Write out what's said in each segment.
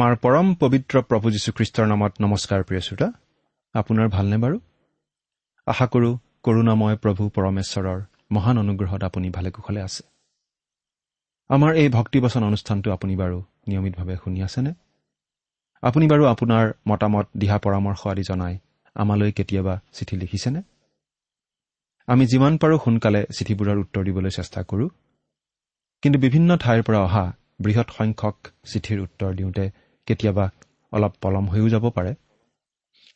আমাৰ পৰম পবিত্ৰ প্ৰভু যীশুখ্ৰীষ্টৰ নামত নমস্কাৰ প্ৰিয় শ্ৰোতা। আপোনাৰ ভালনে বাৰু? আশা কৰোঁ কৰোণাময় প্ৰভু পৰমেশ্বৰৰ মহান অনুগ্ৰহত আপুনি ভালে কুশলে আছে। আমাৰ এই ভক্তিবচন অনুষ্ঠানটো আপুনি বাৰু নিয়মিতভাৱে শুনি আছেনে? আপুনি বাৰু আপোনাৰ মতামত দিহা পৰামৰ্শ আদি জনাই আমালৈ কেতিয়াবা চিঠি লিখিছেনে? আমি যিমান পাৰোঁ সোনকালে চিঠিবোৰৰ উত্তৰ দিবলৈ চেষ্টা কৰোঁ। কিন্তু বিভিন্ন ঠাইৰ পৰা অহা বৃহৎ সংখ্যক চিঠিৰ উত্তৰ দিওঁতে কেতিয়াবা অলপ পলম হৈও যাব পাৰে।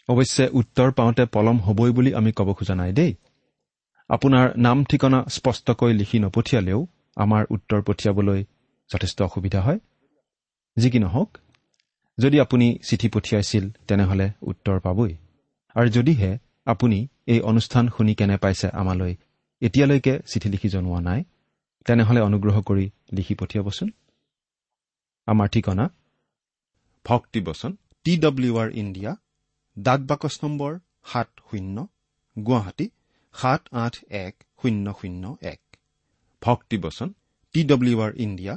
অৱশ্যে উত্তৰ পাওঁতে পলম হ'বই বুলি আমি ক'ব খোজা নাই দেই। আপোনাৰ নাম ঠিকনা স্পষ্টকৈ লিখি নপঠিয়ালেও আমাৰ উত্তৰ পঠিয়াবলৈ যথেষ্ট অসুবিধা হয়। যি কি নহওক যদি আপুনি চিঠি পঠিয়াইছিল তেনেহ'লে উত্তৰ পাবই। আৰু যদিহে আপুনি এই অনুষ্ঠান শুনি কেনে পাইছে আমালৈ এতিয়ালৈকে চিঠি লিখি জনোৱা নাই তেনেহ'লে অনুগ্ৰহ কৰি লিখি পঠিয়াবচোন। আমাৰ ঠিকনা ভক্তিবচন টি ডব্লিউ আৰ ইণ্ডিয়া ডাক বাকচ নম্বৰ সাত শূন্য গুৱাহাটী সাত আঠ এক শূন্য শূন্য এক। ভক্তিবচন T W R India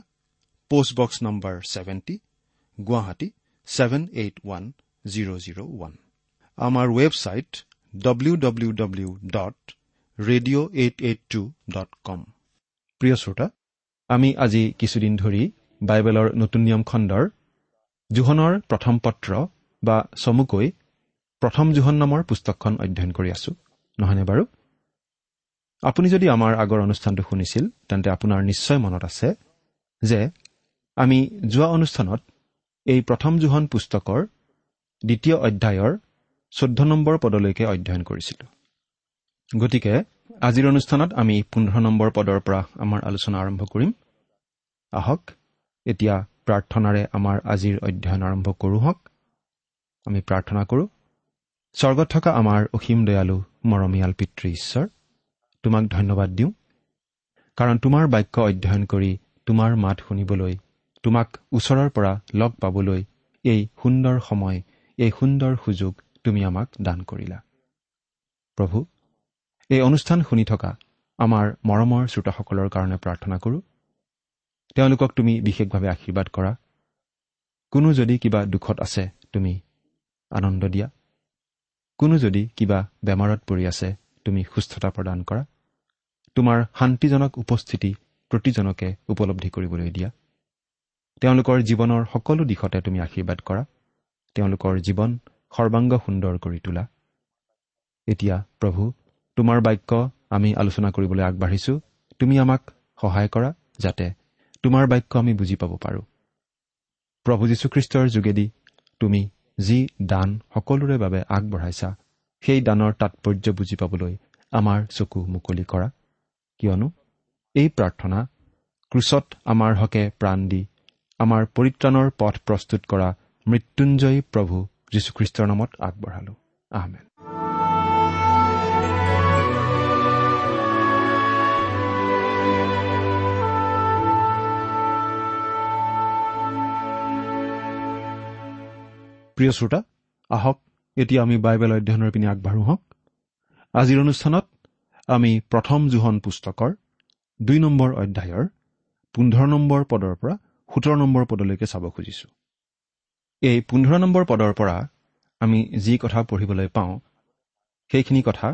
postbox number seventy Guwahati seven eight one zero' zero' one. আমাৰ website W W W dot radio' eight eight two dot com প্ৰিয় শ্ৰোতা আমি আজি কিছুদিন ধৰি বাইবেলৰ নতুন নিয়ম খণ্ডৰ জোহনৰ প্ৰথম পত্ৰ বা চমুকৈ প্ৰথম জোহন নামৰ পুস্তকখন অধ্যয়ন কৰি আছো। নহয়নে বাৰু? আপুনি যদি আমাৰ আগৰ অনুষ্ঠানটো শুনিছিল তেন্তে আপোনাৰ নিশ্চয় মনত আছে যে আমি যোৱা অনুষ্ঠানত এই প্ৰথম জোহন পুস্তকৰ দ্বিতীয় অধ্যায়ৰ চৈধ্য নম্বৰ পদলৈকে অধ্যয়ন কৰিছিলোঁ। গতিকে আজিৰ অনুষ্ঠানত আমি পোন্ধৰ নম্বৰ পদৰ পৰা আমাৰ আলোচনা আৰম্ভ কৰিম। আহক এতিয়া প্ৰাৰ্থনাৰে আমাৰ আজিৰ অধ্যয়ন আৰম্ভ কৰোঁ হওক। আমি প্ৰাৰ্থনা কৰোঁ। স্বৰ্গত থকা আমাৰ অসীম দয়ালু মৰমীয়াল পিতৃ ঈশ্বৰ তোমাক ধন্যবাদ দিওঁ। কাৰণ তোমাৰ বাক্য অধ্যয়ন কৰি তোমাৰ মাত শুনিবলৈ তোমাক ওচৰৰ পৰা লগ পাবলৈ এই সুন্দৰ সময় এই সুন্দৰ সুযোগ তুমি আমাক দান কৰিলা। প্ৰভু এই অনুষ্ঠান শুনি থকা আমাৰ মৰমৰ শ্ৰোতাসকলৰ কাৰণে প্ৰাৰ্থনা কৰোঁ। তেওঁলোকক তুমি বিশেষভাৱে আশীৰ্বাদ কৰা। কোনো যদি কিবা দুখত আছে তুমি আনন্দ দিয়া। কোনো যদি কিবা বেমাৰত পৰি আছে তুমি সুস্থতা প্ৰদান কৰা। তোমাৰ শান্তিজনক উপস্থিতি প্ৰতিজনকে উপলব্ধি কৰিবলৈ দিয়া। তেওঁলোকৰ জীৱনৰ সকলো দিশতে তুমি আশীৰ্বাদ কৰা। তেওঁলোকৰ জীৱন সৰ্বাংগ সুন্দৰ কৰি তোলা। এতিয়া প্ৰভু তোমাৰ বাক্য আমি আলোচনা কৰিবলৈ আগবাঢ়িছো। তুমি আমাক সহায় কৰা যাতে তোমাৰ বাক্য আমি বুজি পাব পাৰোঁ। প্ৰভু যীশুখ্ৰীষ্টৰ যোগেদি তুমি যি দান সকলোৰে বাবে আগবঢ়াইছা সেই দানৰ তাৎপৰ্য বুজি পাবলৈ আমাৰ চকু মুকলি কৰা। কিয়নো এই প্ৰাৰ্থনা ক্ৰুচত আমাৰ হকে প্ৰাণ দি আমাৰ পৰিত্ৰাণৰ পথ প্ৰস্তুত কৰা মৃত্যুঞ্জয়ী প্ৰভু যীশুখ্ৰীষ্টৰ নামত আগবঢ়ালো। আহমেদ প্ৰিয় শ্ৰোতা আহক এতিয়া আমি বাইবেল অধ্যয়নৰ পিনে আগবাঢ়ো হওক। আজিৰ অনুষ্ঠানত আমি প্ৰথম জোহন পুস্তকৰ দুই নম্বৰ অধ্যায়ৰ পোন্ধৰ নম্বৰ পদৰ পৰা সোতৰ নম্বৰ পদলৈকে চাব খুজিছো। এই পোন্ধৰ নম্বৰ পদৰ পৰা আমি যি কথা পঢ়িবলৈ পাওঁ সেইখিনি কথা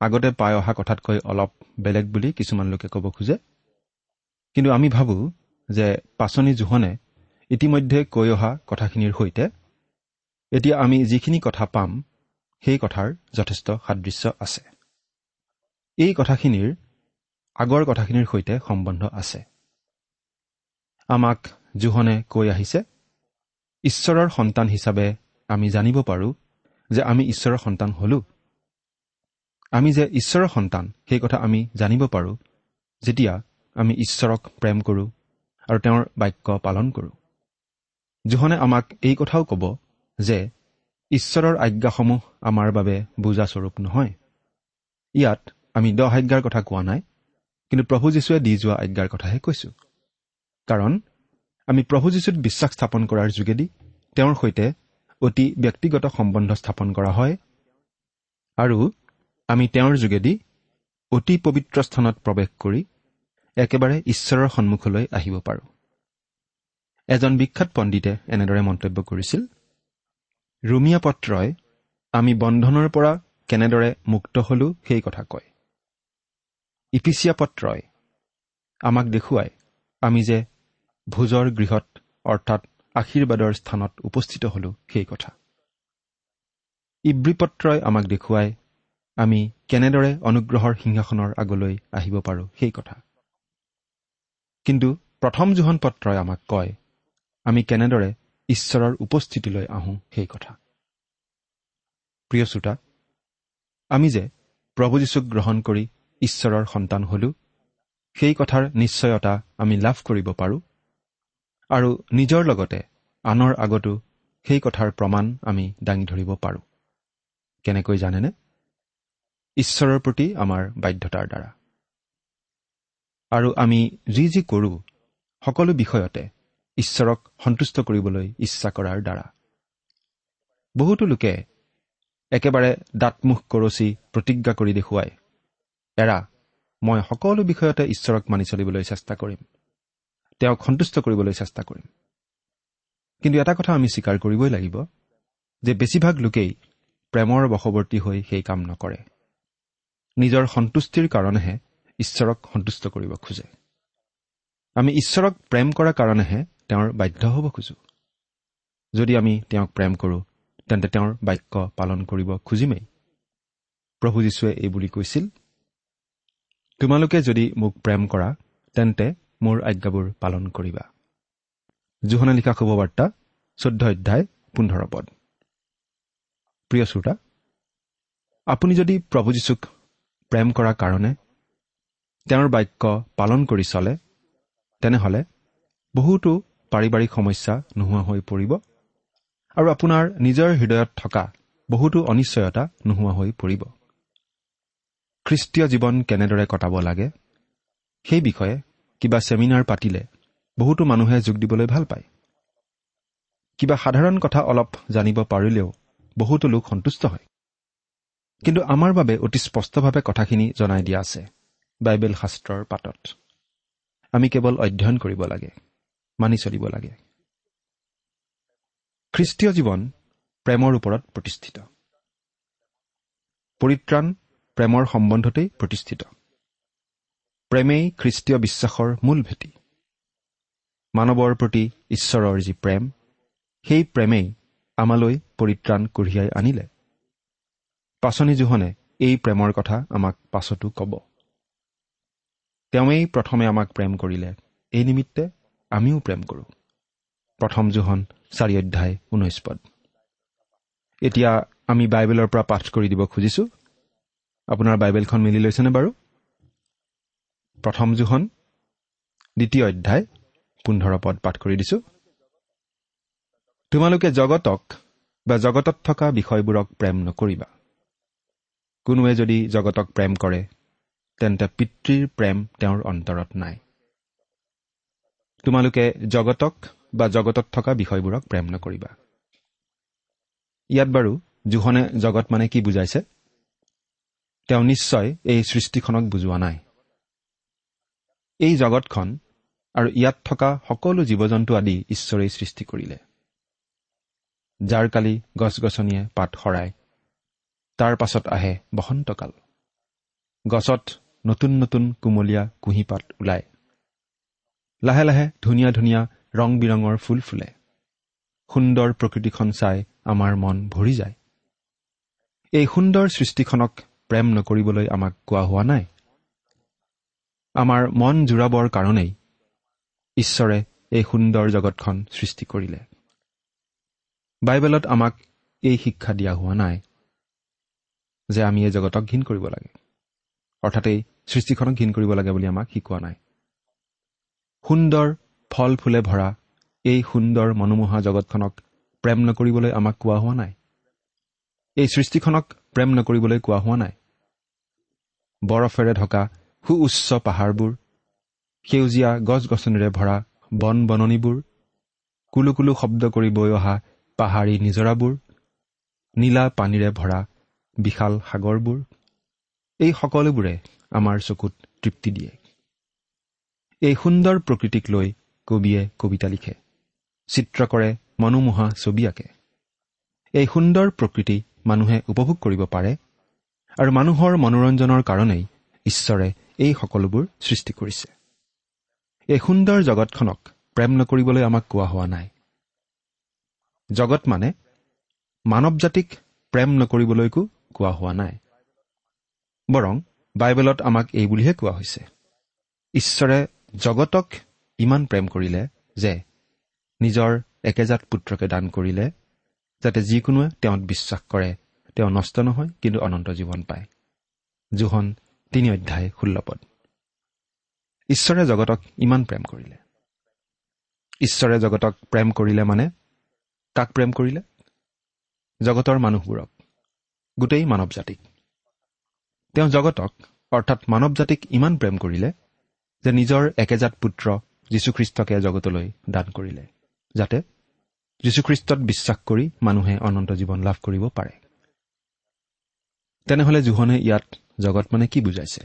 আগতে পাই অহা কথাতকৈ অলপ বেলেগ বুলি কিছুমান লোকে ক'ব খোজে। কিন্তু আমি ভাবোঁ যে পাচনি জোহনে ইতিমধ্যে কৈ অহা কথাখিনিৰ সৈতে এতিয়া আমি যিখিনি কথা পাম সেই কথাৰ যথেষ্ট সাদৃশ্য আছে। এই কথাখিনিৰ আগৰ কথাখিনিৰ সৈতে সম্বন্ধ আছে। আমাক জোহনে কৈ আহিছে ঈশ্বৰৰ সন্তান হিচাপে আমি জানিব পাৰোঁ যে আমি ঈশ্বৰৰ সন্তান হলো। আমি যে ঈশ্বৰৰ সন্তান সেই কথা আমি জানিব পাৰোঁ যেতিয়া আমি ঈশ্বৰক প্ৰেম কৰোঁ আৰু তেওঁৰ বাক্য পালন কৰোঁ। জোহনে আমাক এই কথাও ক'ব যে ঈশ্বৰৰ আজ্ঞাসমূহ আমাৰ বাবে বুজাস্বৰূপ নহয়। ইয়াত আমি দহ আজ্ঞাৰ কথা কোৱা নাই কিন্তু প্ৰভু যীশুৱে দি যোৱা আজ্ঞাৰ কথাহে কৈছোঁ। কাৰণ আমি প্ৰভু যীশুত বিশ্বাস স্থাপন কৰাৰ যোগেদি তেওঁৰ সৈতে অতি ব্যক্তিগত সম্বন্ধ স্থাপন কৰা হয় আৰু আমি তেওঁৰ যোগেদি অতি পবিত্ৰ স্থানত প্ৰৱেশ কৰি একেবাৰে ঈশ্বৰৰ সন্মুখলৈ আহিব পাৰোঁ। এজন বিখ্যাত পণ্ডিতে এনেদৰে মন্তব্য কৰিছিল ৰুমিয়া পত্ৰই আমি বন্ধনৰ পৰা কেনেদৰে মুক্ত হলো সেই কথা কয়। ইপিচিয়া পত্ৰই আমাক দেখুৱাই আমি যে ভোজৰ গৃহত অৰ্থাৎ আশীৰ্বাদৰ স্থানত উপস্থিত হলো সেই কথা। ইব্ৰীপত্ৰই আমাক দেখুৱাই আমি কেনেদৰে অনুগ্ৰহৰ সিংহাসনৰ আগলৈ আহিব পাৰোঁ সেই কথা। কিন্তু প্ৰথম জোহন পত্ৰই আমাক কয় আমি কেনেদৰে ঈশ্বৰৰ উপস্থিতিলৈ আহোঁ সেই কথা। প্ৰিয় শ্ৰোতা আমি যে প্ৰভু যীশুক গ্ৰহণ কৰি ঈশ্বৰৰ সন্তান হলো সেই কথাৰ নিশ্চয়তা আমি লাভ কৰিব পাৰোঁ আৰু নিজৰ লগতে আনৰ আগতো সেই কথাৰ প্ৰমাণ আমি দাঙি ধৰিব পাৰোঁ। কেনেকৈ জানেনে? ঈশ্বৰৰ প্ৰতি আমাৰ বাধ্যতাৰ দ্বাৰা। আৰু আমি যি যি কৰোঁ সকলো বিষয়তে ঈশ্বৰক সন্তুষ্ট কৰিবলৈ ইচ্ছা কৰাৰ দ্বাৰা। বহুতো লোকে একেবাৰে দাঁতমুখ কৰচি প্ৰতিজ্ঞা কৰি দেখুৱাই এৰা মই সকলো বিষয়তে ঈশ্বৰক মানি চলিবলৈ চেষ্টা কৰিম। তেওঁক সন্তুষ্ট কৰিবলৈ চেষ্টা কৰিম। কিন্তু এটা কথা আমি স্বীকাৰ কৰিবই লাগিব যে বেছিভাগ লোকেই প্ৰেমৰ বশৱৰ্তী হৈ সেই কাম নকৰে। নিজৰ সন্তুষ্টিৰ কাৰণেহে ঈশ্বৰক সন্তুষ্ট কৰিব খোজে। আমি ঈশ্বৰক প্ৰেম কৰা কাৰণেহে তেওঁৰ বাধ্য হ'ব খোজো। যদি আমি তেওঁক প্ৰেম কৰোঁ তেন্তে তেওঁৰ বাক্য পালন কৰিব খুজিমেই। প্ৰভু যীশুৱে এই বুলি কৈছিল তোমালোকে যদি মোক প্ৰেম কৰা তেন্তে মোৰ আজ্ঞাবোৰ পালন কৰিবা। জোহনে লিখা শুভবাৰ্তা চৈধ্য অধ্যায় পোন্ধৰ পদ। প্ৰিয় শ্ৰোতা আপুনি যদি প্ৰভু যীশুক প্ৰেম কৰাৰ কাৰণে তেওঁৰ বাক্য পালন কৰি চলে তেনেহ'লে বহুতো পাৰিবাৰিক সমস্যা নোহোৱা হৈ পৰিব। আৰু আপোনাৰ নিজৰ হৃদয়ত থকা বহুতো অনিশ্চয়তা নোহোৱা হৈ পৰিব। খ্ৰীষ্টীয় জীৱন কেনেদৰে কটাব লাগে সেই বিষয়ে কিবা ছেমিনাৰ পাতিলে বহুতো মানুহে যোগ দিবলৈ ভাল পায়। কিবা সাধাৰণ কথা অলপ জানিব পাৰিলেও বহুতো লোক সন্তুষ্ট হয়। কিন্তু আমাৰ বাবে অতি স্পষ্টভাৱে কথাখিনি জনাই দিয়া আছে বাইবেল শাস্ত্ৰৰ পাতত। আমি কেৱল অধ্যয়ন কৰিব লাগে। মানি চলিব লাগে। খ্ৰীষ্টীয় জীৱন প্ৰেমৰ ওপৰত প্ৰতিষ্ঠিত। পৰিত্ৰাণ প্ৰেমৰ সম্বন্ধতেই প্ৰতিষ্ঠিত। প্ৰেমেই খ্ৰীষ্টীয় বিশ্বাসৰ মূল ভেটি। মানৱৰ প্ৰতি ঈশ্বৰৰ যি প্ৰেম সেই প্ৰেমেই আমালৈ পৰিত্ৰাণ কঢ়িয়াই আনিলে। পাচনি জোহনে এই প্ৰেমৰ কথা আমাক পাছতো ক'ব। তেওঁৱেই প্ৰথমে আমাক প্ৰেম কৰিলে। এই নিমিত্তে আমিও প্ৰেম কৰোঁ। প্ৰথম জোহন চাৰি অধ্যায় ঊনৈছ পদ। এতিয়া আমি বাইবেলৰ পৰা পাঠ কৰি দিব খুজিছোঁ। আপোনাৰ বাইবেলখন মিলি লৈছেনে বাৰু? প্ৰথম জোহন দ্বিতীয় অধ্যায় পোন্ধৰ পদ পাঠ কৰি দিছো। তোমালোকে জগতক বা জগতত থকা বিষয়বোৰক প্ৰেম নকৰিবা। কোনোৱে যদি জগতক প্ৰেম কৰে তেন্তে পিতৃৰ প্ৰেম তেওঁৰ অন্তৰত নাই। তোমালোকে জগতক বা জগতত থকা বিষয়বোৰক প্ৰেম নকৰিবা। ইয়াত বাৰু জোহনে জগত মানে কি বুজাইছে? তেওঁ নিশ্চয় এই সৃষ্টিখনক বুজোৱা নাই। এই জগতখন আৰু ইয়াত থকা সকলো জীৱ জন্তু আদি ঈশ্বৰেই সৃষ্টি কৰিলে। যাৰ কালি গছ গছনিয়ে পাত শৰাই তাৰ পাছত আহে বসন্তকাল। গছত নতুন নতুন কুমলীয়া কুঁহিপাত ওলায় লাহে লাহে ধুনীয়া ধুনীয়া ৰং বিৰঙৰ ফুল ফুলে। সুন্দৰ প্ৰকৃতিখন চাই আমাৰ মন ভৰি যায়। এই সুন্দৰ সৃষ্টিখনক প্ৰেম নকৰিবলৈ আমাক কোৱা হোৱা নাই। আমাৰ মন জোৰাবৰ কাৰণেই ঈশ্বৰে এই সুন্দৰ জগতখন সৃষ্টি কৰিলে। বাইবেলত আমাক এই শিক্ষা দিয়া হোৱা নাই যে আমি এই জগতক ঘীন কৰিব লাগে। অৰ্থাৎ এই সৃষ্টিখনক ঘীন কৰিব লাগে বুলি আমাক শিকোৱা নাই। সুন্দৰ ফল ফুলে ভৰা এই সুন্দৰ মনোমোহা জগতখনক প্ৰেম নকৰিবলৈ আমাক কোৱা হোৱা নাই। এই সৃষ্টিখনক প্ৰেম নকৰিবলৈ কোৱা হোৱা নাই। বৰফেৰে ঢকা সু উচ্চ পাহাৰবোৰ সেউজীয়া গছ গছনিৰে ভৰা বন বননিবোৰ কুলু কুলু শব্দ কৰি বৈ অহা পাহাৰী নিজৰাবোৰ নীলা পানীৰে ভৰা বিশাল সাগৰবোৰ এই সকলোবোৰে আমাৰ চকুত তৃপ্তি দিয়ে। এই সুন্দৰ প্ৰকৃতিক লৈ কবিয়ে কবিতা লিখে। চিত্ৰ কৰে মনোমোহা ছবি আঁকে এই সুন্দৰ প্ৰকৃতি মানুহে উপভোগ কৰিব পাৰে আৰু মানুহৰ মনোৰঞ্জনৰ কাৰণেই ঈশ্বৰে এই সকলোবোৰ সৃষ্টি কৰিছে। এই সুন্দৰ জগতখনক প্ৰেম নকৰিবলৈ আমাক কোৱা হোৱা নাই। জগত মানে মানৱ জাতিক প্ৰেম নকৰিবলৈকো কোৱা হোৱা নাই। বৰং বাইবেলত আমাক এই বুলিহে কোৱা হৈছে। ঈশ্বৰে জগতক ইমান প্ৰেম কৰিলে যে নিজৰ একেজাত পুত্ৰকে দান কৰিলে যাতে যিকোনোৱে তেওঁত বিশ্বাস কৰে তেওঁ নষ্ট নহয় কিন্তু অনন্ত জীৱন পায়। জোহন তিনি অধ্যায় ষোল্ল পদ। ঈশ্বৰে জগতক ইমান প্ৰেম কৰিলে। ঈশ্বৰে জগতক প্ৰেম কৰিলে মানে কাক প্ৰেম কৰিলে? জগতৰ মানুহবোৰক গোটেই মানৱ জাতিক তেওঁ জগতক অৰ্থাৎ মানৱ জাতিক ইমান প্ৰেম কৰিলে যে নিজৰ একেজাত পুত্ৰ যীশুখ্ৰীষ্টকে জগতলৈ দান কৰিলে যাতে যীশুখ্ৰীষ্টত বিশ্বাস কৰি মানুহে অনন্ত জীৱন লাভ কৰিব পাৰে। তেনেহলে জোহনে ইয়াত জগত মানে কি বুজাইছে?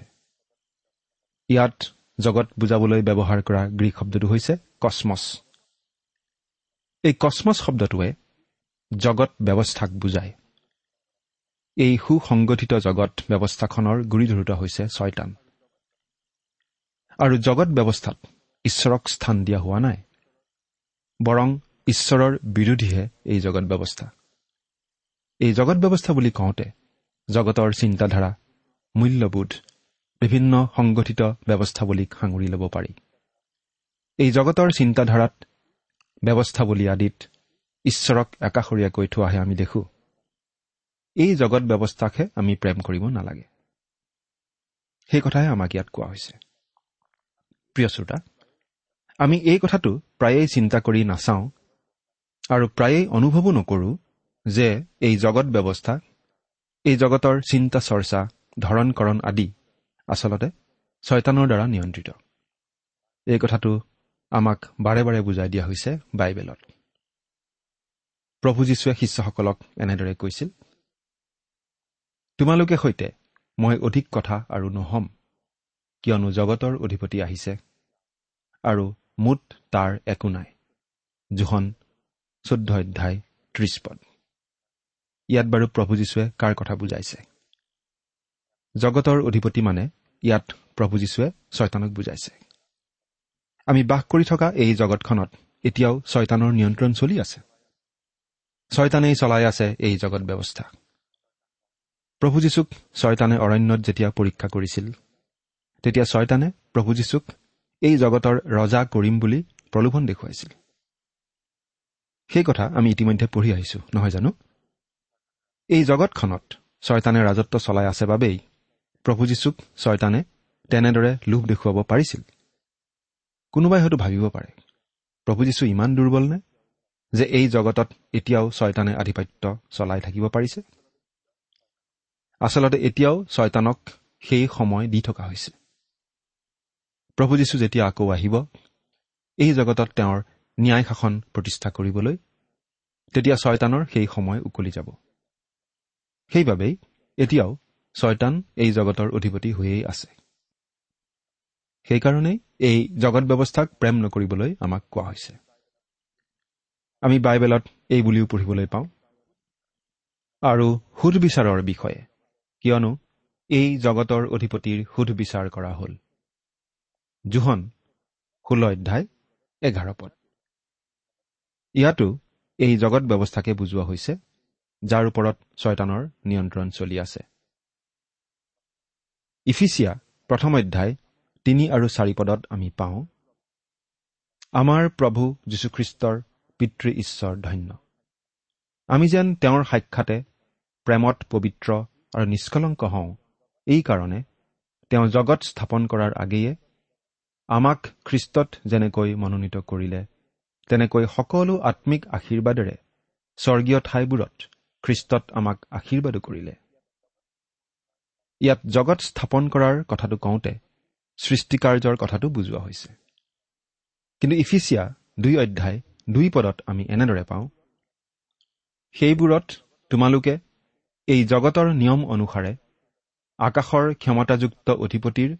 ইয়াত জগত বুজাবলৈ ব্যৱহাৰ কৰা গ্ৰীক শব্দটো হৈছে কচমছ এই কচমছ শব্দটোৱে জগত ব্যৱস্থাক বুজায়। এই সুসংগঠিত জগত ব্যৱস্থাখনৰ গুৰিধৰোতা হৈছে ছয়তান আৰু জগত ব্যৱস্থাত ঈশ্বৰক স্থান দিয়া হোৱা নাই। বৰং ঈশ্বৰৰ বিৰোধীহে এই জগত ব্যৱস্থা। এই জগত ব্যৱস্থা বুলি কওঁতে জগতৰ চিন্তাধাৰা মূল্যবোধ বিভিন্ন সংগঠিত ব্যৱস্থাৱলীক সাঙুৰি ল'ব পাৰি। এই জগতৰ চিন্তাধাৰাত ব্যৱস্থাৱলী আদিত ঈশ্বৰক একাষৰীয়াকৈ থোৱাহে আমি দেখোঁ। এই জগত ব্যৱস্থাকহে আমি প্ৰেম কৰিব নালাগে। সেই কথাহে আমাক ইয়াত কোৱা হৈছে। প্ৰিয় শ্ৰোতা আমি এই কথাটো প্ৰায়েই চিন্তা কৰি নাচাওঁ আৰু প্ৰায়েই অনুভৱো নকৰোঁ যে এই জগত ব্যৱস্থা এই জগতৰ চিন্তা চৰ্চা ধৰণকৰণ আদি আচলতে ছয়তানৰ দ্বাৰা নিয়ন্ত্ৰিত। এই কথাটো আমাক বাৰে বাৰে বুজাই দিয়া হৈছে বাইবেলত। প্ৰভু যীশুৱে শিষ্যসকলক এনেদৰে কৈছিল তোমালোকে সৈতে মই অধিক কথা আৰু নহ'ম। কিয়নো জগতৰ অধিপতি আহিছে আৰু মুঠ তাৰ একো নাই। জোহন চৈধ্য অধ্যায় ত্ৰিশ পদ। ইয়াত বাৰু প্ৰভু যীশুৱে কাৰ কথা বুজাইছে? জগতৰ অধিপতি মানে ইয়াত প্ৰভু যীশুৱে ছয়তানক বুজাইছে। আমি বাস কৰি থকা এই জগতখনত এতিয়াও ছয়তানৰ নিয়ন্ত্ৰণ চলি আছে। ছয়তানেই চলাই আছে এই জগত ব্যৱস্থা। প্ৰভু যীশুক ছয়তানে অৰণ্যত যেতিয়া পৰীক্ষা কৰিছিল তেতিয়া ছয়তানে প্ৰভু যীশুক এই জগতৰ ৰজা কৰিম বুলি প্ৰলোভন দেখুৱাইছিল। সেই কথা আমি ইতিমধ্যে পঢ়ি আহিছো নহয় জানো? এই জগতখনত ছয়তানে ৰাজত্ব চলাই আছে বাবেই প্ৰভু যীশুক ছয়তানে তেনেদৰে লোভ দেখুৱাব পাৰিছিল। কোনোবাই হয়তো ভাবিব পাৰে প্ৰভু যীশু ইমান দুৰ্বল নে যে এই জগতত এতিয়াও ছয়তানে আধিপত্য চলাই থাকিব পাৰিছে? আচলতে এতিয়াও ছয়তানক সেই সময় দি থকা হৈছে। প্ৰভু যীশু যেতিয়া আকৌ আহিব এই জগতত তেওঁৰ ন্যায় শাসন প্ৰতিষ্ঠা কৰিবলৈ তেতিয়া ছয়তানৰ সেই সময় উকলি যাব। সেইবাবেই এতিয়াও ছয়তান এই জগতৰ অধিপতি হৈয়েই আছে। সেইকাৰণেই এই জগত ব্যৱস্থাক প্ৰেম নকৰিবলৈ আমাক কোৱা হৈছে। আমি বাইবেলত এই বুলিও পঢ়িবলৈ পাওঁ। আৰু সুধবিচাৰৰ বিষয়ে কিয়নো এই জগতৰ অধিপতিৰ সুধবিচাৰ কৰা হ'ল। জোহন ষোল্ল অধ্যায় এঘাৰ পদ। ইয়াতো এই জগত ব্যৱস্থাকে বুজোৱা হৈছে যাৰ ওপৰত ছয়তানৰ নিয়ন্ত্ৰণ চলি আছে। ইফিচিয়া প্ৰথম অধ্যায় তিনি আৰু চাৰি পদত আমি পাওঁ আমাৰ প্ৰভু যীশুখ্ৰীষ্টৰ পিতৃ ঈশ্বৰ ধন্য। আমি যেন তেওঁৰ সাক্ষাতে প্ৰেমত পবিত্ৰ আৰু নিষ্কলংক হওঁ এইকাৰণে তেওঁ জগত স্থাপন কৰাৰ আগেয়ে আমাক খ্ৰীষ্টত যেনেকৈ মনোনীত কৰিলে তেনেকৈ সকলো আত্মিক আশীৰ্বাদেৰে স্বৰ্গীয় ঠাইবোৰত খ্ৰীষ্টত আমাক আশীৰ্বাদো কৰিলে। ইয়াত জগত স্থাপন কৰাৰ কথাটো কওঁতে সৃষ্টিকাৰ্যৰ কথাটো বুজোৱা হৈছে। কিন্তু ইফিচিয়া দুই অধ্যায় দুই পদত আমি এনেদৰে পাওঁ সেইবোৰত তোমালোকে এই জগতৰ নিয়ম অনুসাৰে আকাশৰ ক্ষমতাযুক্ত অধিপতিৰ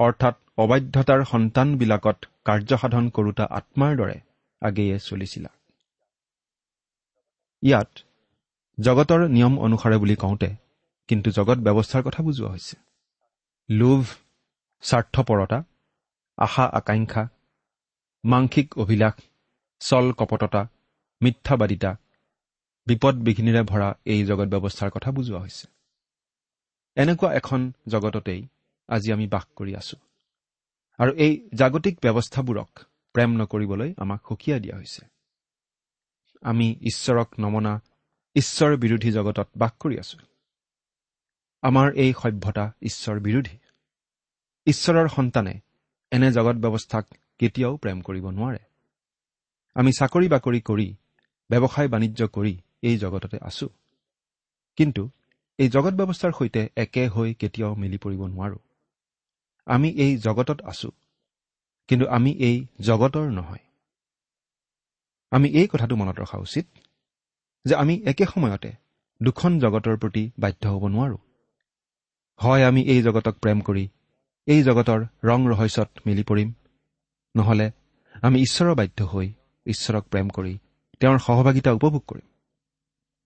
অৰ্থাৎ অবাধ্যতাৰ সন্তানবিলাকত কাৰ্যসাধন কৰোতা আত্মাৰ দৰে আগেয়ে চলিছিলা। ইয়াত জগতৰ নিয়ম অনুসাৰে বুলি কওঁতে কিন্তু জগত ব্যৱস্থাৰ কথা বুজোৱা হৈছে। লোভ স্বাৰ্থপৰতা আশা আকাংক্ষা মাংসিক অভিলাষ চল কপটতা মিথ্যাবাদিতা বিপদ বিঘিনিৰে ভৰা এই জগত ব্যৱস্থাৰ কথা বুজোৱা হৈছে। এনেকুৱা এখন জগততেই আজি আমি বাস কৰি আছো। আৰু এই জাগতিক ব্যৱস্থাবোৰক প্ৰেম নকৰিবলৈ আমাক সুকীয়াই দিয়া হৈছে। আমি ঈশ্বৰক নমনা ঈশ্বৰ বিৰোধী জগতত বাস কৰি আছো। আমাৰ এই সভ্যতা ঈশ্বৰ বিৰোধী। ঈশ্বৰৰ সন্তানে এনে জগত ব্যৱস্থাক কেতিয়াও প্ৰেম কৰিব নোৱাৰে। আমি চাকৰি বাকৰি কৰি ব্যৱসায় বাণিজ্য কৰি এই জগততে আছো। কিন্তু এই জগত ব্যৱস্থাৰ সৈতে একে হৈ কেতিয়াও মিলি পৰিব নোৱাৰো। আমি এই জগতত আছো কিন্তু আমি এই জগতৰ নহয়। আমি এই কথাটো মনত ৰখা উচিত যে আমি একে সময়তে দুখন জগতৰ প্ৰতি বাধ্য হ'ব নোৱাৰো। হয় আমি এই জগতক প্ৰেম কৰি এই জগতৰ ৰং ৰহস্যত মিলি পৰিম। নহ'লে আমি ঈশ্বৰৰ বাধ্য হৈ ঈশ্বৰক প্ৰেম কৰি তেওঁৰ সহভাগিতা উপভোগ কৰিম।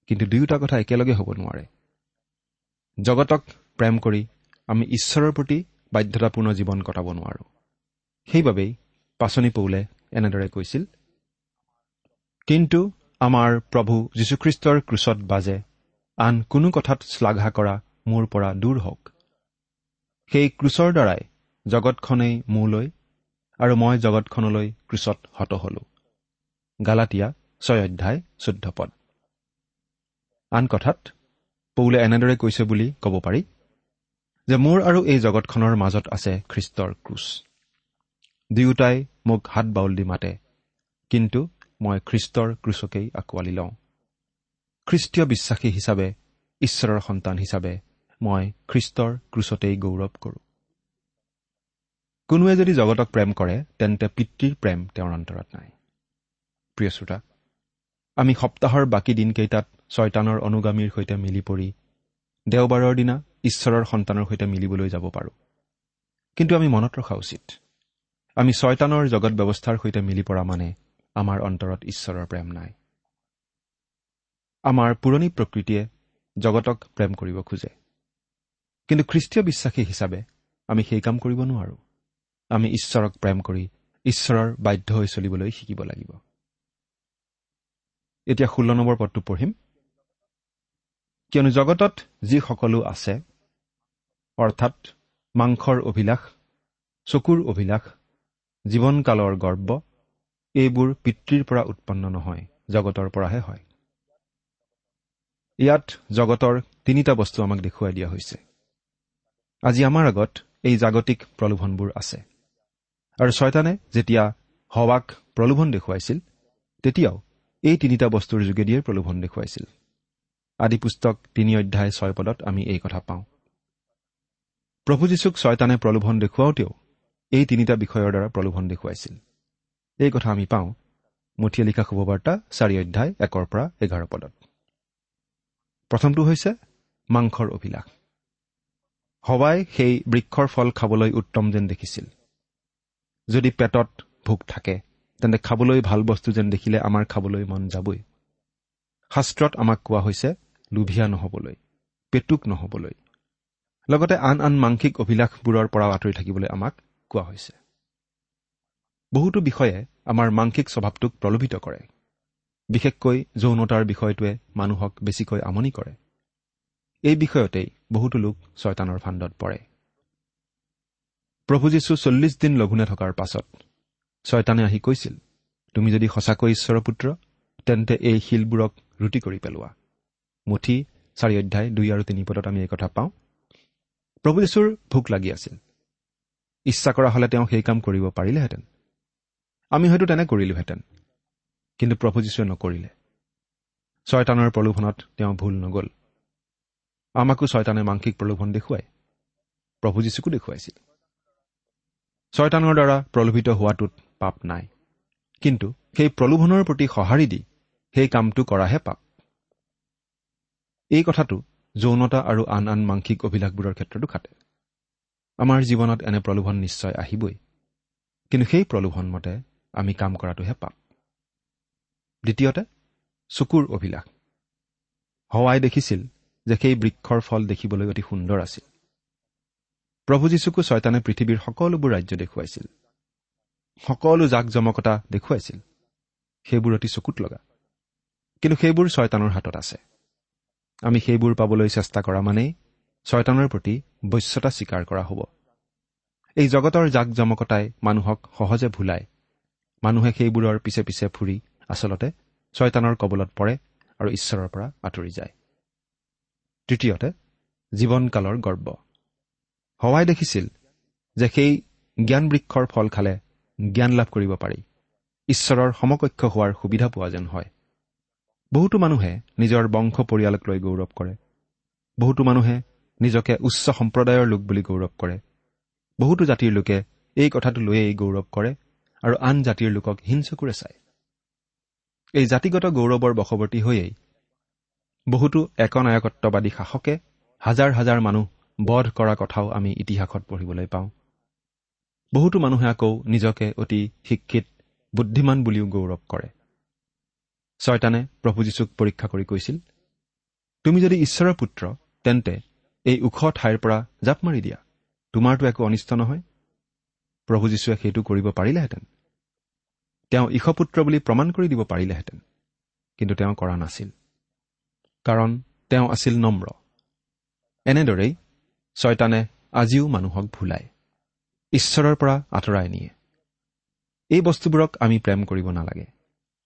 কিন্তু দুয়োটা কথা একেলগে হ'ব নোৱাৰে। জগতক প্ৰেম কৰি আমি ঈশ্বৰৰ প্ৰতি বাধ্যতাপূৰ্ণ জীৱন কটাব নোৱাৰো। সেইবাবেই পাচনি পৌলে এনেদৰে কৈছিল কিন্তু আমাৰ প্ৰভু যীশুখ্ৰীষ্টৰ ক্ৰুচত বাজে আন কোনো কথাত শ্লাঘা কৰা মোৰ পৰা দূৰ হওক। সেই ক্ৰুচৰ দ্বাৰাই জগতখনেই মোলৈ আৰু মই জগতখনলৈ ক্ৰুচত হত হলো। গালাটীয়া ছয় অধ্যায় চৈধ্য পদ। আন কথাত পৌলে এনেদৰে কৈছে বুলি ক'ব পাৰি যে মোৰ আৰু এই জগতখনৰ মাজত আছে খ্ৰীষ্টৰ ক্ৰুচ। দুয়োটাই মোক হাত বাউল দি মাতে কিন্তু মই খ্ৰীষ্টৰ ক্ৰুচকেই আঁকোৱালি লওঁ। খ্ৰীষ্টীয় বিশ্বাসী হিচাপে ঈশ্বৰৰ সন্তান হিচাপে মই খ্ৰীষ্টৰ ক্ৰুচতেই গৌৰৱ কৰোঁ। কোনোৱে যদি জগতক প্ৰেম কৰে তেন্তে পিতৃৰ প্ৰেম তেওঁৰ অন্তৰত নাই। প্ৰিয় শ্ৰোতা আমি সপ্তাহৰ বাকী দিনকেইটাত ছয়তানৰ অনুগামীৰ সৈতে মিলি পৰি দেওবাৰৰ দিনা ঈশ্বৰৰ সন্তানৰ সৈতে মিলিবলৈ যাব পাৰোঁ। কিন্তু আমি মনত ৰখা উচিত। আমি ছয়তানৰ জগত ব্যৱস্থাৰ সৈতে মিলি পৰা মানে আমাৰ অন্তৰত ঈশ্বৰৰ প্ৰেম নাই। আমাৰ পুৰণি প্ৰকৃতিয়ে জগতক প্ৰেম কৰিব খোজে। কিন্তু খ্ৰীষ্টীয় বিশ্বাসী হিচাপে আমি সেই কাম কৰিব নোৱাৰো। আমি ঈশ্বৰক প্ৰেম কৰি ঈশ্বৰৰ বাধ্য হৈ চলিবলৈ শিকিব লাগিব। এতিয়া ষোল্ল নম্বৰ পদটো পঢ়িম। কিয়নো জগতত যি সকলো আছে অৰ্থাৎ মাংসৰ অভিলাষ চকুৰ অভিলাষ জীৱনকালৰ গৰ্ব এইবোৰ পিতৃৰ পৰা উৎপন্ন নহয় জগতৰ পৰাহে হয়। ইয়াত জগতৰ তিনিটা বস্তু আমাক দেখুৱাই দিয়া হৈছে। আজি আমাৰ আগত এই জাগতিক প্ৰলোভনবোৰ আছে। আৰু ছয়তানে যেতিয়া হৱাক প্ৰলোভন দেখুৱাইছিল তেতিয়াও এই তিনিটা বস্তুৰ যোগেদিয়ে প্ৰলোভন দেখুৱাইছিল। আদি পুস্তক তিনি অধ্যায় ছয় পদত আমি এই কথা পাওঁ। প্ৰভু যীশুক ছয়তানে প্ৰলোভন দেখুৱাওঁতেও এই তিনিটা বিষয়ৰ দ্বাৰা প্ৰলোভন দেখুৱাইছিল। এই কথা আমি পাওঁ মুঠিয়ে লিখা শুভবাৰ্তা চাৰি অধ্যায় একৰ পৰা এঘাৰ পদত। প্ৰথমটো হৈছে মাংসৰ অভিলাষ। হৱাই সেই বৃক্ষৰ ফল খাবলৈ উত্তম যেন দেখিছিল। যদি পেটত ভোক থাকে তেন্তে খাবলৈ ভাল বস্তু যেন দেখিলে আমাৰ খাবলৈ মন যাবই। শাস্ত্ৰত আমাক কোৱা হৈছে লোভিয়া নহবলৈ পেটুক নহবলৈ। লগতে আন আন মাংসিক অভিলাষবোৰৰ পৰাও আঁতৰি থাকিবলৈ আমাক কোৱা হৈছে। বহুতো বিষয়ে আমাৰ মাংসিক স্বভাৱটোক প্ৰলোভিত কৰে। বিশেষকৈ যৌনতাৰ বিষয়টোৱে মানুহক বেছিকৈ আমনি কৰে। এই বিষয়তেই বহুতো লোক ছয়তানৰ ফাণ্ডত পৰে। প্ৰভু যীশু চল্লিছ দিন লঘোণে থকাৰ পাছত ছয়তানে আহি কৈছিল তুমি যদি সঁচাকৈ ঈশ্বৰৰ পুত্ৰ তেন্তে এই শিলবোৰক ৰুটি কৰি পেলোৱা। মুঠি চাৰি অধ্যায় দুই আৰু তিনি পদত আমি এই কথা পাওঁ। প্ৰভু যীশুৰ ভোক লাগি আছিল। ইচ্ছা কৰা হলে তেওঁ সেই কাম কৰিব পাৰিলেহেঁতেন। আমি হয়তো তেনে কৰিলোহেঁতেন। কিন্তু প্ৰভু যীশুৱে নকৰিলে। ছয়তানৰ প্ৰলোভনত তেওঁ ভুল নগ'ল। আমাকো ছয়তানে মাংসিক প্ৰলোভন দেখুৱাই। প্ৰভু যীশুকো দেখুৱাইছিল। ছয়তানৰ দ্বাৰা প্ৰলোভিত হোৱাটোত পাপ নাই। কিন্তু সেই প্ৰলোভনৰ প্ৰতি সঁহাৰি দি সেই কামটো কৰাহে পাপ। এই কথাটো যৌনতা আৰু আন আন মাংসিক অভিলাষবোৰৰ ক্ষেত্ৰতো খাটে। আমাৰ জীৱনত এনে প্ৰলোভন নিশ্চয় আহিবই। কিন্তু সেই প্ৰলোভন মতে আমি কাম কৰাটোহে পাপ। দ্বিতীয়তে চকুৰ অভিলাষ হৱাই দেখিছিল যে সেই বৃক্ষৰ ফল দেখিবলৈ অতি সুন্দৰ আছিল। প্ৰভু যীশুকো ছয়তানে পৃথিৱীৰ সকলোবোৰ ৰাজ্য দেখুৱাইছিল। সকলো জাক জমকতা দেখুৱাইছিল। সেইবোৰ অতি চকুত লগা। কিন্তু সেইবোৰ ছয়তানৰ হাতত আছে। আমি সেইবোৰ পাবলৈ চেষ্টা কৰা মানেই ছয়তানৰ প্ৰতি বশ্যতা স্বীকাৰ কৰা হ'ব। এই জগতৰ জাক জমকতাই মানুহক সহজে ভুলায়। মানুহে সেইবোৰৰ পিছে পিছে ফুৰি আচলতে ছয়তানৰ কবলত পৰে আৰু ঈশ্বৰৰ পৰা আঁতৰি যায়। তৃতীয়তে জীৱনকালৰ গৰ্ব। হৱাই দেখিছিল যে সেই জ্ঞান বৃক্ষৰ ফল খালে জ্ঞান লাভ কৰিব পাৰি। ঈশ্বৰৰ সমকক্ষ হোৱাৰ সুবিধা পোৱা যেন হয়। বহুতো মানুহে নিজৰ বংশ পৰিয়ালক লৈ গৌৰৱ কৰে। বহুতো মানুহে নিজকে উচ্চ সম্প্ৰদায়ৰ লোক বুলি গৌৰৱ কৰে। বহুতো জাতিৰ লোকে এই কথাটো লৈয়েই গৌৰৱ কৰে আৰু আন জাতিৰ লোকক হিংচকুৰে চায়। এই জাতিগত গৌৰৱৰ বশৱৰ্তী হৈয়েই বহুতো একনায়কত্ববাদী শাসকে হাজাৰ হাজাৰ মানুহ বধ কৰা কথাও আমি ইতিহাসত পঢ়িবলৈ পাওঁ। বহুতো মানুহে আকৌ নিজকে অতি শিক্ষিত বুদ্ধিমান বুলিও গৌৰৱ কৰে। ছয়তানে প্ৰভু যীশুক পৰীক্ষা কৰি কৈছিল তুমি যদি ঈশ্বৰৰ পুত্ৰ তেন্তে এই ওখ ঠাইৰ পৰা জাপ মাৰি দিয়া। তোমাৰতো একো অনিষ্ট নহয়। প্ৰভু যীশুৱে সেইটো কৰিব পাৰিলেহেঁতেন। তেওঁ ঈশপুত্ৰ বুলি প্ৰমাণ কৰি দিব পাৰিলেহেঁতেন। কিন্তু তেওঁ কৰা নাছিল। কাৰণ তেওঁ আছিল নম্ৰ। এনেদৰেই ছয়তানে আজিও মানুহক ভুলায়। ঈশ্বৰৰ পৰা আঁতৰাই নিয়ে। এই বস্তুবোৰক আমি প্ৰেম কৰিব নালাগে।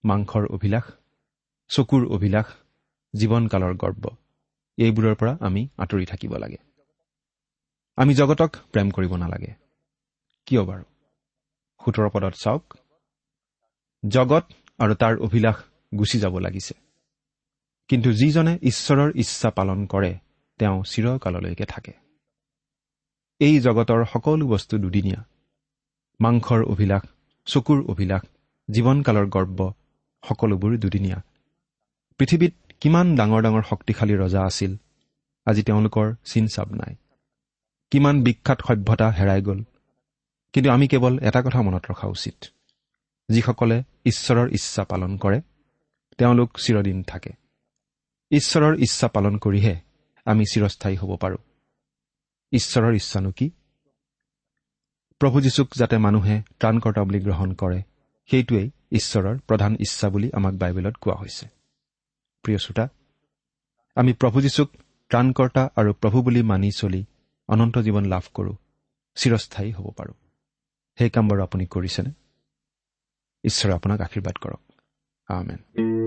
মাংসৰ অভিলাষ চকুৰ অভিলাষ জীৱনকালৰ গৰ্ব। এইবোৰৰ পৰা আমি আঁতৰি থাকিব লাগে। আমি জগতক প্ৰেম কৰিব নালাগে। কিয় বাৰু? সোতৰ পদত চাওক। জগত আৰু তাৰ অভিলাষ গুচি যাব লাগিছে। কিন্তু যিজনে ঈশ্বৰৰ ইচ্ছা পালন কৰে তেওঁ চিৰকাললৈকে থাকে। এই জগতৰ সকলো বস্তু দুদিনীয়া। মাংসৰ অভিলাষ চকুৰ অভিলাষ জীৱনকালৰ গৰ্ব সকলোবোৰ দুদিনীয়া। পৃথিৱীত কিমান ডাঙৰ ডাঙৰ শক্তিশালী ৰজা আছিল আজি তেওঁলোকৰ চিন চাপ নাই। কিমান বিখ্যাত সভ্যতা হেৰাই গ'ল। কিন্তু আমি কেৱল এটা কথা মনত ৰখা উচিত। যিসকলে ঈশ্বৰৰ ইচ্ছা পালন কৰে তেওঁলোক চিৰদিন থাকে। ঈশ্বৰৰ ইচ্ছা পালন কৰিহে আমি চিৰস্থায়ী হ'ব পাৰোঁ। ঈশ্বৰৰ ইচ্ছানো কি? প্ৰভু যীশুক যাতে মানুহে ত্ৰাণকৰ্তা বুলি গ্ৰহণ কৰে সেইটোৱেই ঈশ্বৰৰ প্ৰধান ইচ্ছা বুলি আমাক বাইবেলত কোৱা হৈছে। প্ৰিয় শ্ৰোতা আমি প্ৰভু যীশুক ত্ৰাণকৰ্তা আৰু প্ৰভু বুলি মানি চলি অনন্ত জীৱন লাভ কৰোঁ চিৰস্থায়ী হ'ব পাৰোঁ। সেই কাম বাৰু আপুনি কৰিছেনে? ঈশ্বৰে আপোনাক আশীৰ্বাদ কৰক। আমেন।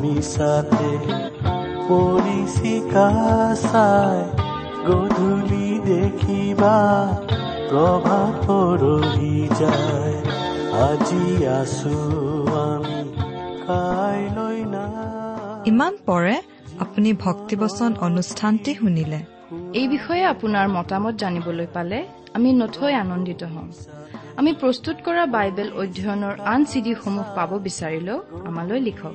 মিছাতে পৰিচিকা চাই গধূলি দেখিবা প্ৰভাত পৰহি যায়। আজি আছো আমি কাইলৈ ইমান পৰে আপুনি ভক্তিবচন অনুষ্ঠানটি শুনিলে। এই বিষয়ে আপোনাৰ মতামত জানিবলৈ পালে আমি নথৈ আনন্দিত হ'ম আমি প্ৰস্তুত কৰা বাইবেল অধ্যয়নৰ আন চিডিসমূহ পাব বিচাৰিলেও আমালৈ লিখক।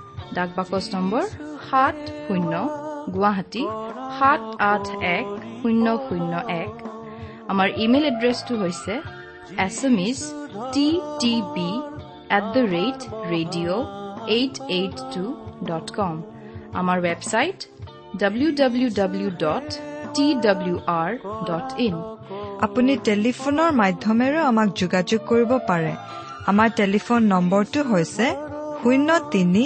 ডাক বাকচ নম্বৰ সাত শূন্য গুৱাহাটী সাত আঠ এক শূন্য শূন্য এক। আমাৰ ইমেইল এড্ৰেছটো হৈছে S M is T T B at the rate radio' eight eight two dot com. আমাৰ website W W W dot T W R dot in. আপুনি টেলিফোনৰ মাধ্যমেৰেও আমাক যোগাযোগ কৰিব পাৰে। আমাৰ টেলিফোন নম্বৰটো হৈছে শূন্য তিনি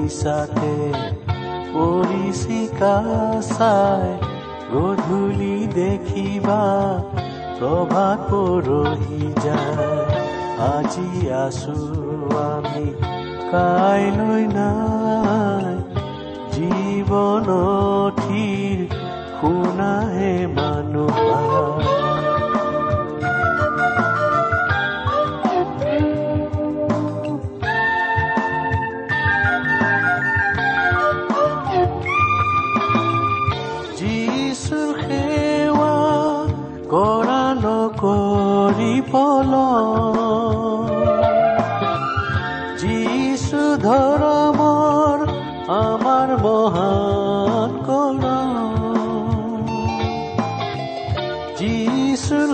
মিছাতে পৰিচিকা চাই গধূলি দেখিবা প্ৰভাত পৰহি যায়। আজি আছো আমি কাইলৈ নাই জীৱনথিৰ শুনাহে মানুহ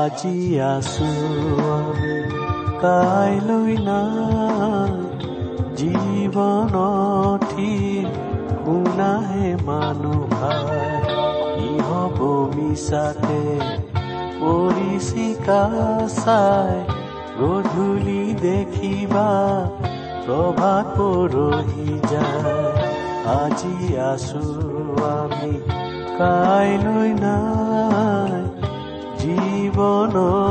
আজি আছো। কাইলৈ নাই জীৱনথি শুনাহে মানুহ কি? হ'ব মিছাতে পৰিচিকা চাই গধূলি দেখিবা প্ৰভাত পৰহি যায়। আজি আছো আমি কাইলৈ নাই জীৱনথিৰ